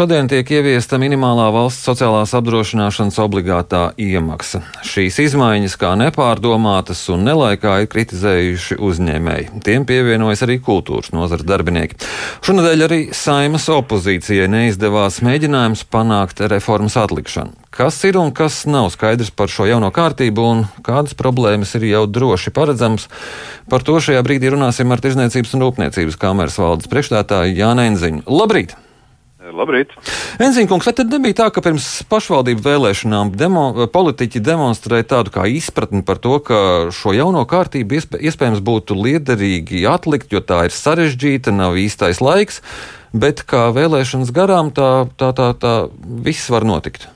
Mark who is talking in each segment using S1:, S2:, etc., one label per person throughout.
S1: Šodien tiek ieviesta minimālā valsts sociālās apdrošināšanas obligātā iemaksa. Šīs izmaiņas kā nepārdomātas un nelaikā ir kritizējuši uzņēmēji. Tiem pievienojas arī kultūras nozars darbinieki. Šonadēļ arī saimas opozīcijai neizdevās mēģinājums panākt reformas atlikšanu. Kas ir un kas nav skaidrs par šo jauno kārtību un kādas problēmas ir jau droši paredzams, par to šajā brīdī runāsim ar Tirzniecības un Rūpniecības kameras valdes priekšstādātāju Jānu Enziņu. Labrīt!
S2: Labrīt!
S1: Enzīnkungs, vai tad nebija tā, ka pirms pašvaldību vēlēšanām demo, politiķi demonstrēja tādu kā izpratni par to, ka šo jauno kārtību iespē, iespējams būtu liederīgi atlikt, jo tā ir sarežģīta, nav īstais laiks, bet kā vēlēšanas garām tā, tā, tā, tā viss var notikt?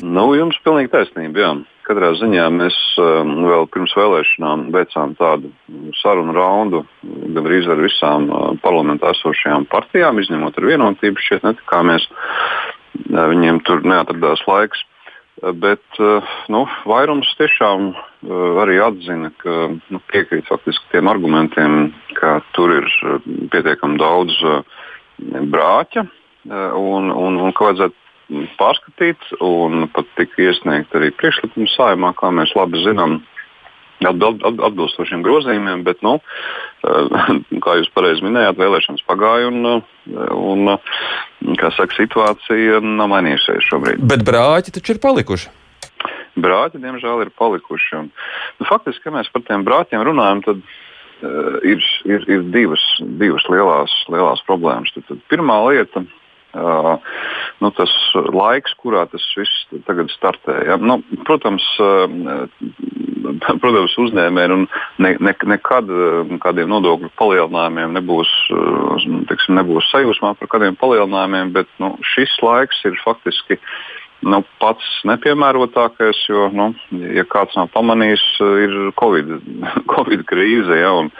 S2: Nu, jums pilnīgi taisnība, jā. Katrā ziņā mēs um, vēl pirms vēlēšanām veicām tādu sarunu raundu gandrīz ar visām uh, parlamentā esošajām partijām, izņemot ar vienotību. Šķiet, netikāmies. Uh, viņiem tur neatradās laiks. Uh, bet uh, nu, vairums tiešām uh, arī atzina, ka nu, piekrīt faktiski tiem argumentiem, ka tur ir uh, pietiekami daudz brāķa un, un, un ka vajadzētu pārskatīt, un pat tika iesniegt arī priekšlikums saimā, kā mēs labi zinām. Atbilstošiem grozījumiem, bet, nu, kā jūs pareizi minējāt, vēlēšanas pagāja un, un saka, situācija nav mainījusies šobrīd.
S1: Bet brāļi taču ir palikuši.
S2: Brāļi, diemžēl, ir palikuši. Un, nu, faktiski, ja mēs par tiem brāļiem runājam, tad uh, ir, ir, ir divas, divas lielās, lielās problēmas. Tad, tad pirmā lieta Uh, nu, tas laiks, kurā tas viss tagad startē. Ja? Nu, protams, uh, protams uzņēmēji ne, ne, nekad kādiem nodokļu palielinājumiem nebūs, teiksim, nebūs sajūsmā par kādiem palielinājumiem, bet nu, šis laiks ir faktiski uh, nu, pats nepiemērotākais, jo, nu, ja kāds nav pamanījis, ir Covid, COVID krīze. Ja, un,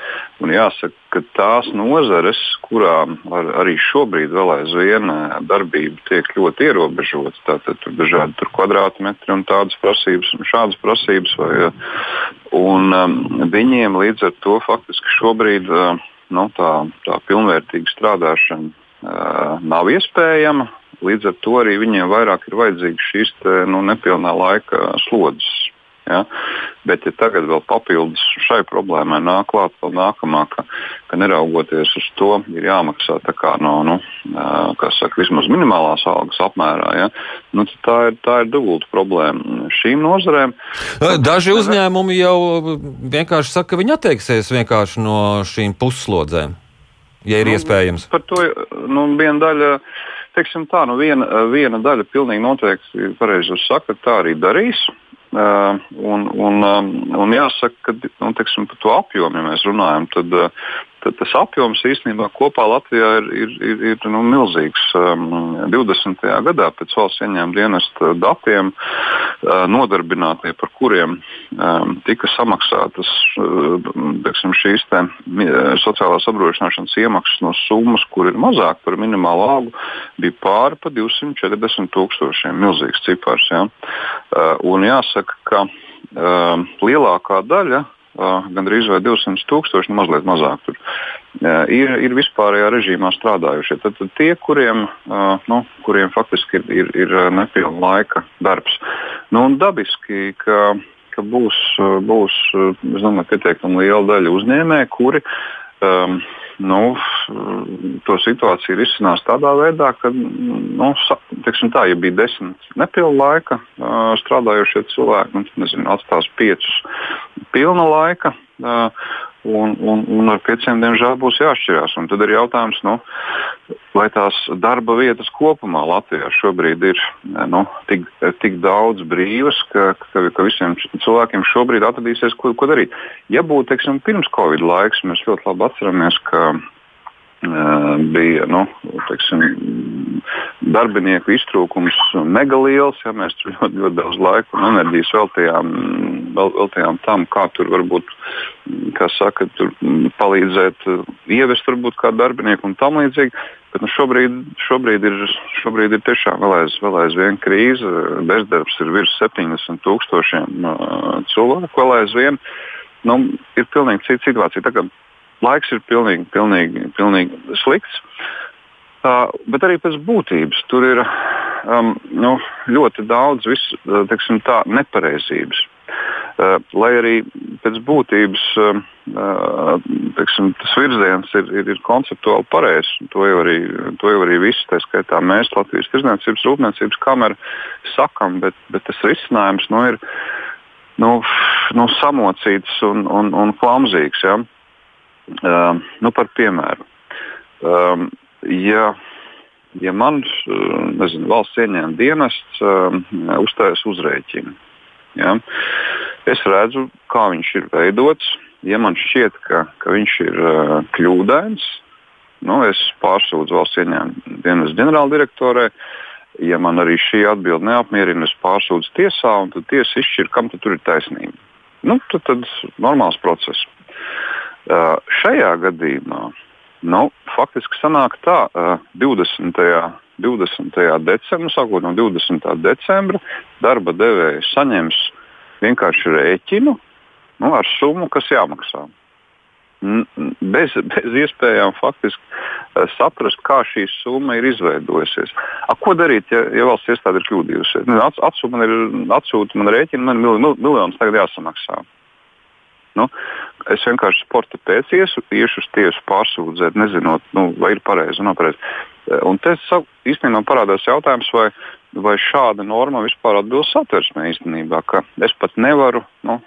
S2: un jāsaka, ka tās nozares, kurām ar, arī šobrīd vēl aizvien darbība tiek ļoti ierobežota, tātad tur dažādi tur kvadrātmetri un tādas prasības un šādas prasības, vai, un um, viņiem līdz ar to faktiski šobrīd uh, nu, tā, tā pilnvērtīga strādāšana nav iespējama. Līdz ar to arī viņiem vairāk ir vajadzīgas šīs te, nu, nepilnā laika slodzes. Ja? Bet, ja tagad vēl papildus šai problēmai nāk klāt vēl nākamā, ka, ka neraugoties uz to, ir jāmaksā no, nu, saka, vismaz minimālās algas apmērā, ja? nu, tā ir, tā ir dubulta problēma šīm nozarēm.
S1: Daži uzņēmumi jau vienkārši saka, ka viņi atteiksies vienkārši no šīm pusslodzēm, ja ir nu, iespējams.
S2: Par to nu, viena daļa teiksim tā, nu viena, viena daļa pilnīgi noteikti pareizi jūs sakat, tā arī darīs. Uh, un, un, um, un jāsaka, ka nu, teiksim, par to apjomu, ja mēs runājam, tad, uh, tad tas apjoms īstenībā kopā Latvijā ir, ir, ir, ir nu, milzīgs. Um, 20. gadā pēc valsts ieņēmuma dienesta datiem uh, nodarbinātie, par kuriem um, tika samaksātas uh, teksim, šīs te, sociālās apdrošināšanas iemaksas no summas, kur ir mazāk par minimālo algu, bija pāri pa 240 tūkstošiem. Milzīgs cipars. Ja? Uh, un jāsaka, ka uh, lielākā daļa gandrīz vai 200 tūkstoši, nu mazliet mazāk. Tur, ir, ir vispārējā režīmā strādājušie. Tad, tad tie, kuriem, nu, kuriem faktiski ir, ir, ir nepilna laika darbs. Nu, dabiski, ka, ka būs, būs domāju, pietiekami liela daļa uzņēmēju, kuri um, nu, to situāciju risinās tādā veidā, ka, nu, tā, ja bija desmit nepilna laika uh, strādājošie cilvēki, nu, nezinu, atstās piecus pilna laika. Un, un, un ar pieciem, diemžēl, būs jāšķirās. Un tad ir jautājums, nu, vai tās darba vietas kopumā Latvijā šobrīd ir nu, tik, tik daudz brīvas, ka, ka, ka visiem cilvēkiem šobrīd atradīsies, ko, ko darīt. Ja būtu teiksim, pirms Covid laiks, mēs ļoti labi atceramies, ka bija nu, teiksim, darbinieku iztrūkums mega liels. Ja mēs tur ļoti, ļoti daudz laika un enerģijas veltījām, veltījām tam, kā tur varbūt kā saka, tur palīdzēt, ievest varbūt kādu darbinieku un tam līdzīgi. Bet nu, šobrīd, šobrīd, ir, šobrīd ir tiešām vēl, aiz, vēl aizvien krīze. Bezdarbs ir virs 70 tūkstošiem uh, cilvēku vēl aizvien. Nu, ir pilnīgi cita situācija. Tagad laiks ir pilnīgi, pilnīgi, pilnīgi slikts. Uh, bet arī pēc būtības tur ir um, nu, ļoti daudz teiksim, tā, nepareizības. Uh, lai arī pēc būtības uh, teiksim, tas virziens ir, ir, ir konceptuāli pareizs, to jau arī, to jau arī visi, tā skaitā mēs, Latvijas Tirzniecības Rūpniecības kamera, sakam, bet, bet tas risinājums nu, ir nu, nu, samocīts un, un, un klamzīgs. Ja? Uh, nu, par piemēru. Um, ja, ja man nezinu, valsts ieņēmuma dienests um, uzstājas uzrēķinu, ja, es redzu, kā viņš ir veidots. Ja man šķiet, ka, ka viņš ir uh, kļūdains, nu, es pārsūdzu valsts ieņēmuma dienas ģenerāldirektorai. Ja man arī šī atbilde neapmierina, es pārsūdzu tiesā, un tad tiesa izšķir, kam tur ir taisnība. Nu, tad, tad normāls process. Uh, šajā gadījumā Nu, faktiski sanāk tā, 20. 20. decembrī, sākot no 20. decembra, darba devējs saņems vienkārši rēķinu nu, ar summu, kas jāmaksā. Bez, bez iespējām faktiski saprast, kā šī summa ir izveidojusies. A, ko darīt, ja, ja valsts iestāde ir kļūdījusies? Nu, atsūta man, ir, atsūta man rēķinu, man ir mil, miljonus tagad jāsamaksā. Nu, es vienkārši sporta pēc iesu, iešu uz tiesu pārsūdzēt, nezinot, nu, vai ir pareizi vai nav pareizi. Un te īstenībā parādās jautājums, vai, vai šāda norma vispār atbilst satversmē īstenībā, ka es pat nevaru. Nu,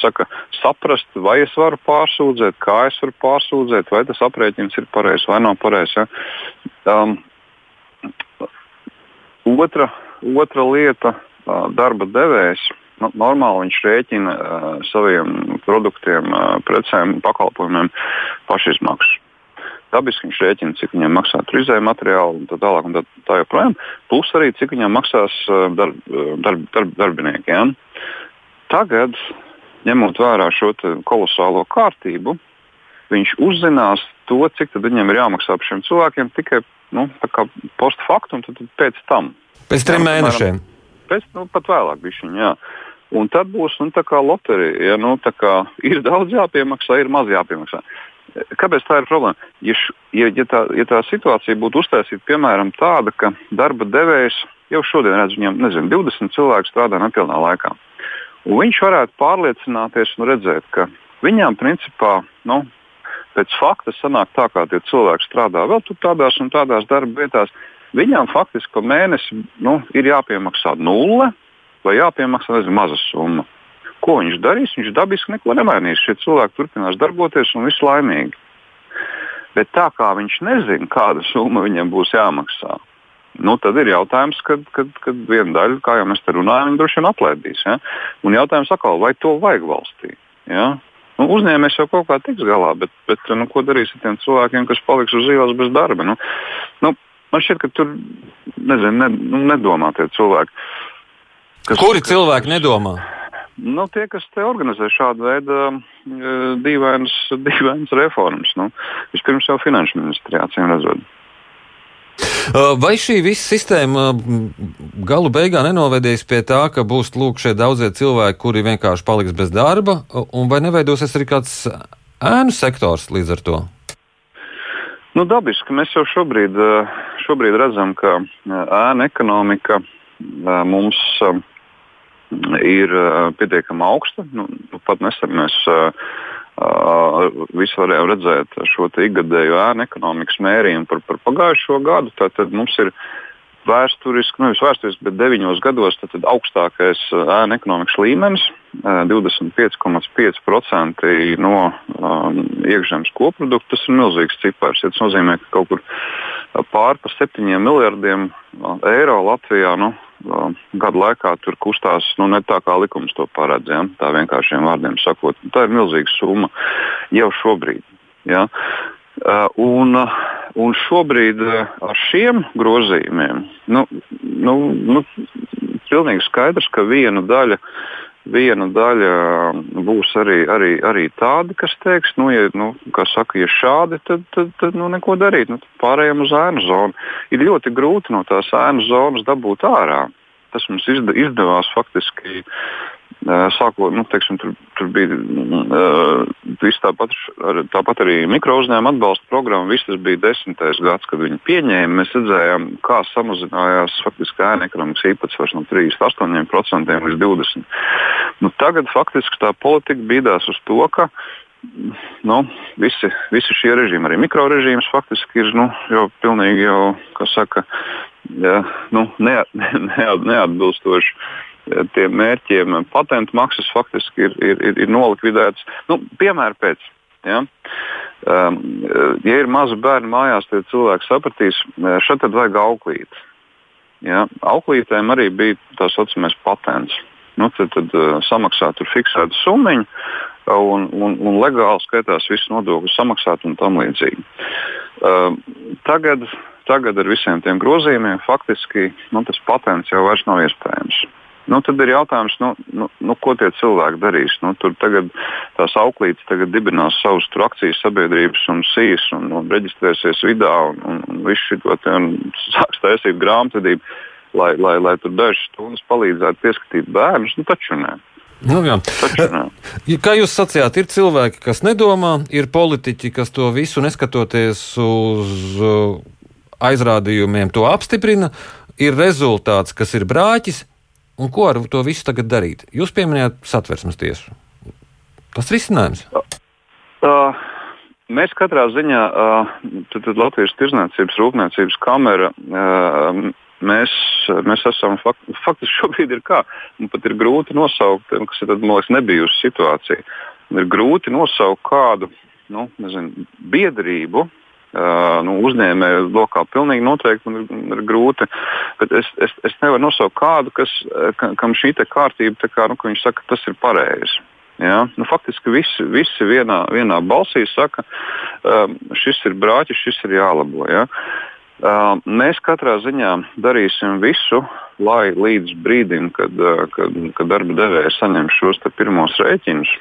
S2: Saka, saprast, vai es varu pārsūdzēt, kā es varu pārsūdzēt, vai tas aprēķins ir pareizs vai nav pareizs. Ja? Um, otra, otra lieta, darba devējs nu, normāli viņš rēķina uh, saviem produktiem, uh, precēm, pakalpojumiem pašizmaksu. Dabiski viņš rēķina, cik viņam maksā izējuma materiāli un tā tālāk. Un tā, tā joprojām. Plus arī, cik viņam maksās darb, darb, darb, darbinieki. Ja? Tagad, ņemot vērā šo kolosālo kārtību, viņš uzzinās to, cik viņam ir jāmaksā par šiem cilvēkiem tikai nu, post factum, un tad pēc tam.
S1: Pēc trim jā, mēnešiem.
S2: Pēc, nu, pat vēlāk, bišķiņ, jā. Un tad būs nu, tā kā loterija. Ja, nu, tā kā ir daudz jāpiemaksā, ir maz jāpiemaksā. Kāpēc tā ir problēma? Ja, š, ja, ja, tā, ja tā situācija būtu uztaisīta piemēram tāda, ka darba devējs jau šodien redz, viņam nezinu, 20 cilvēku strādā nepilnā laikā. Un viņš varētu pārliecināties un redzēt, ka viņām principā nu, pēc fakta sanāk tā, kā tie cilvēki strādā vēl tādās un tādās darba vietās. Viņām faktiski mēnesi nu, ir jāpiemaksā nulle, vai jāpiemaksā nezinu, maza summa. Ko viņš darīs? Viņš dabiski neko nemainīs. Šie cilvēki turpinās darboties un viss laimīgi. Bet tā kā viņš nezina, kāda summa viņam būs jāmaksā, nu, tad ir jautājums, kad, kad, kad viena daļa, kā jau mēs te runājam, viņi droši vien atlaidīs. Ja? Un jautājums atkal, vai to vajag valstī? Ja? Nu, uzņēmējs jau kaut kā tiks galā, bet, bet nu, ko darīs ar tiem cilvēkiem, kas paliks uz ielas bez darba? Nu, nu, man šķiet, ka tur nezinu, ne, nu, nedomā tie cilvēki.
S1: Kas, Kuri cilvēki nedomā?
S2: Nu, tie, kas te organizē šādu veidu uh, dīvainas, dīvainas reformas, nu, vispirms jau finanšu ministrijā, acīm redzot.
S1: Vai šī visa sistēma galu beigā nenovedīs pie tā, ka būs lūk šie daudzie cilvēki, kuri vienkārši paliks bez darba, un vai neveidosies arī kāds ēnu sektors līdz ar to?
S2: Nu, dabiski mēs jau šobrīd, šobrīd redzam, ka ēna ekonomika mums ir pietiekami augsta. Nu, nu, pat nesen mēs visi varējām redzēt šo ikgadējo ēnu ekonomikas mērījumu par, par pagājušo gadu. Tātad mums ir vēsturiski, nu, vēsturiski, bet deviņos gados augstākais ēnu ekonomikas līmenis - 25,5% no um, iekšzemes koprodukta. Tas ir milzīgs cipars. Ja tas nozīmē, ka kaut kur pāri par 7 miljardiem eiro Latvijā nu, gadu laikā tur kustās nu, ne tā, kā likums to paredz. Ja? Tā vienkāršiem vārdiem sakot, tā ir milzīga summa jau šobrīd. Ja? Un, un šobrīd ar šiem grozījumiem nu, nu, nu, pilnīgi skaidrs, ka viena daļa viena daļa būs arī, arī, arī tādi, kas teiks, nu, ja, nu, saka, ja šādi, tad, tad, tad nu, neko darīt. Nu, pārējām uz ēnu zonu. Ir ļoti grūti no tās ēnu zonas dabūt ārā. Tas mums izda, izdevās faktiski Sākot, nu, teiksim, tur, tur bija uh, tāpat, tāpat arī mikro uzņēmuma atbalsta programma. Viss tas bija desmitais gads, kad viņi pieņēma. Mēs redzējām, kā samazinājās faktiski ēna ekonomikas īpatsvars no 38% līdz 20%. Nu, tagad faktiski tā politika bīdās uz to, ka nu, visi, visi šie režīmi, arī mikro režīms, faktiski ir nu, jau pilnīgi jau, saka, ja, nu, neat, neat, neatbilstoši tiem mērķiem patentu maksas faktiski ir, ir, ir, ir nolikvidētas. Nu, piemēram, pēc. Ja? Um, ja ir mazi bērni mājās, tad cilvēki sapratīs, šeit tad vajag auklīt. Ja? Auklītēm arī bija tā saucamais patents. Nu, tad, tad uh, samaksā tur fiksētu summu un, un, un legāli skaitās visu nodokļu samaksāt un tam līdzīgi. Uh, tagad, tagad ar visiem tiem grozījumiem faktiski nu, tas patents jau vairs nav iespējams. Nu, tad ir jautājums, nu, nu, nu, ko tie cilvēki darīs. Nu, tur tagad tās auklītes tagad dibinās savus akcijas sabiedrības un sīs un, un reģistrēsies vidā un, un, un visu šo sāks taisīt grāmatvedību, lai, lai, lai tur dažas stundas palīdzētu pieskatīt bērnus. Nu, taču nē.
S1: Nu, jā. Kā jūs sacījāt, ir cilvēki, kas nedomā, ir politiķi, kas to visu neskatoties uz uh, aizrādījumiem, to apstiprina. Ir rezultāts, kas ir brāķis, Un ko ar to visu tagad darīt? Jūs pieminējāt satversmes tiesu. Tas ir risinājums.
S2: Uh, mēs katrā ziņā, uh, tad, tad Latvijas Tirzniecības Rūpniecības kamera, uh, mēs, mēs esam fakt, faktiski šobrīd ir kā. Man pat ir grūti nosaukt, kas ir tad, liekas, nebijusi situācija. Man ir grūti nosaukt kādu nu, nezinu, biedrību, Uh, nu, uzņēmēju lokā pilnīgi noteikti man ir, man ir grūti. Bet es, es, es nevaru nosaukt kādu, kas, ka, kam šī kārtība, kā, nu, viņš saka, tas ir pareizi. Ja? Nu, faktiski visi, visi vienā, vienā balsī saka, um, šis ir brāķis, šis ir jālabo. Ja? Uh, mēs katrā ziņā darīsim visu, lai līdz brīdim, kad, kad, kad darba devēja saņem šos pirmos rēķinus,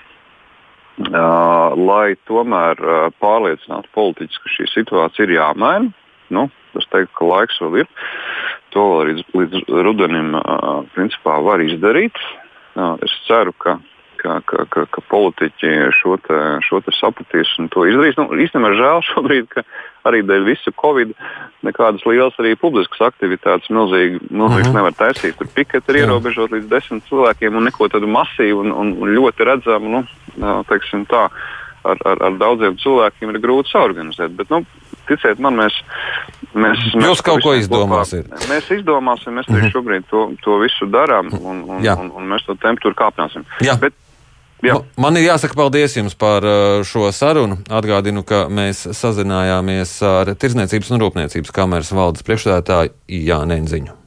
S2: lai tomēr uh, pārliecinātu politiķus, ka šī situācija ir jāmaina. Nu, es teiktu, ka laiks vēl ir. To vēl līdz, līdz rudenim uh, principā var izdarīt. Uh, es ceru, ka ka, ka, ka, ka politiķi šo, te, šo te sapratīs un to izdarīs. Nu, īstenībā žēl šobrīd, ka arī dēļ visa Covid nekādas lielas arī publiskas aktivitātes milzīgi, milzīgas mhm. -huh. nevar taisīt. Tur piketi ir ierobežot līdz desmit cilvēkiem un neko tādu masīvu un, un, un ļoti redzamu, nu, teiksim tā, ar, ar, ar daudziem cilvēkiem ir grūti saorganizēt. Bet, nu, ticiet man, mēs. mēs
S1: Jūs mēs kaut ko izdomāsiet.
S2: Kopā, mēs izdomāsim, mēs mm -hmm. šobrīd to, to visu darām un, un, un, un mēs to tempu tur kāpināsim. Jā. Bet Jā.
S1: Man ir jāsaka paldies jums par uh, šo sarunu. Atgādinu, ka mēs sazinājāmies ar Tirzniecības un Rūpniecības kameras valdes priekšstādātāju Jānu Enziņu.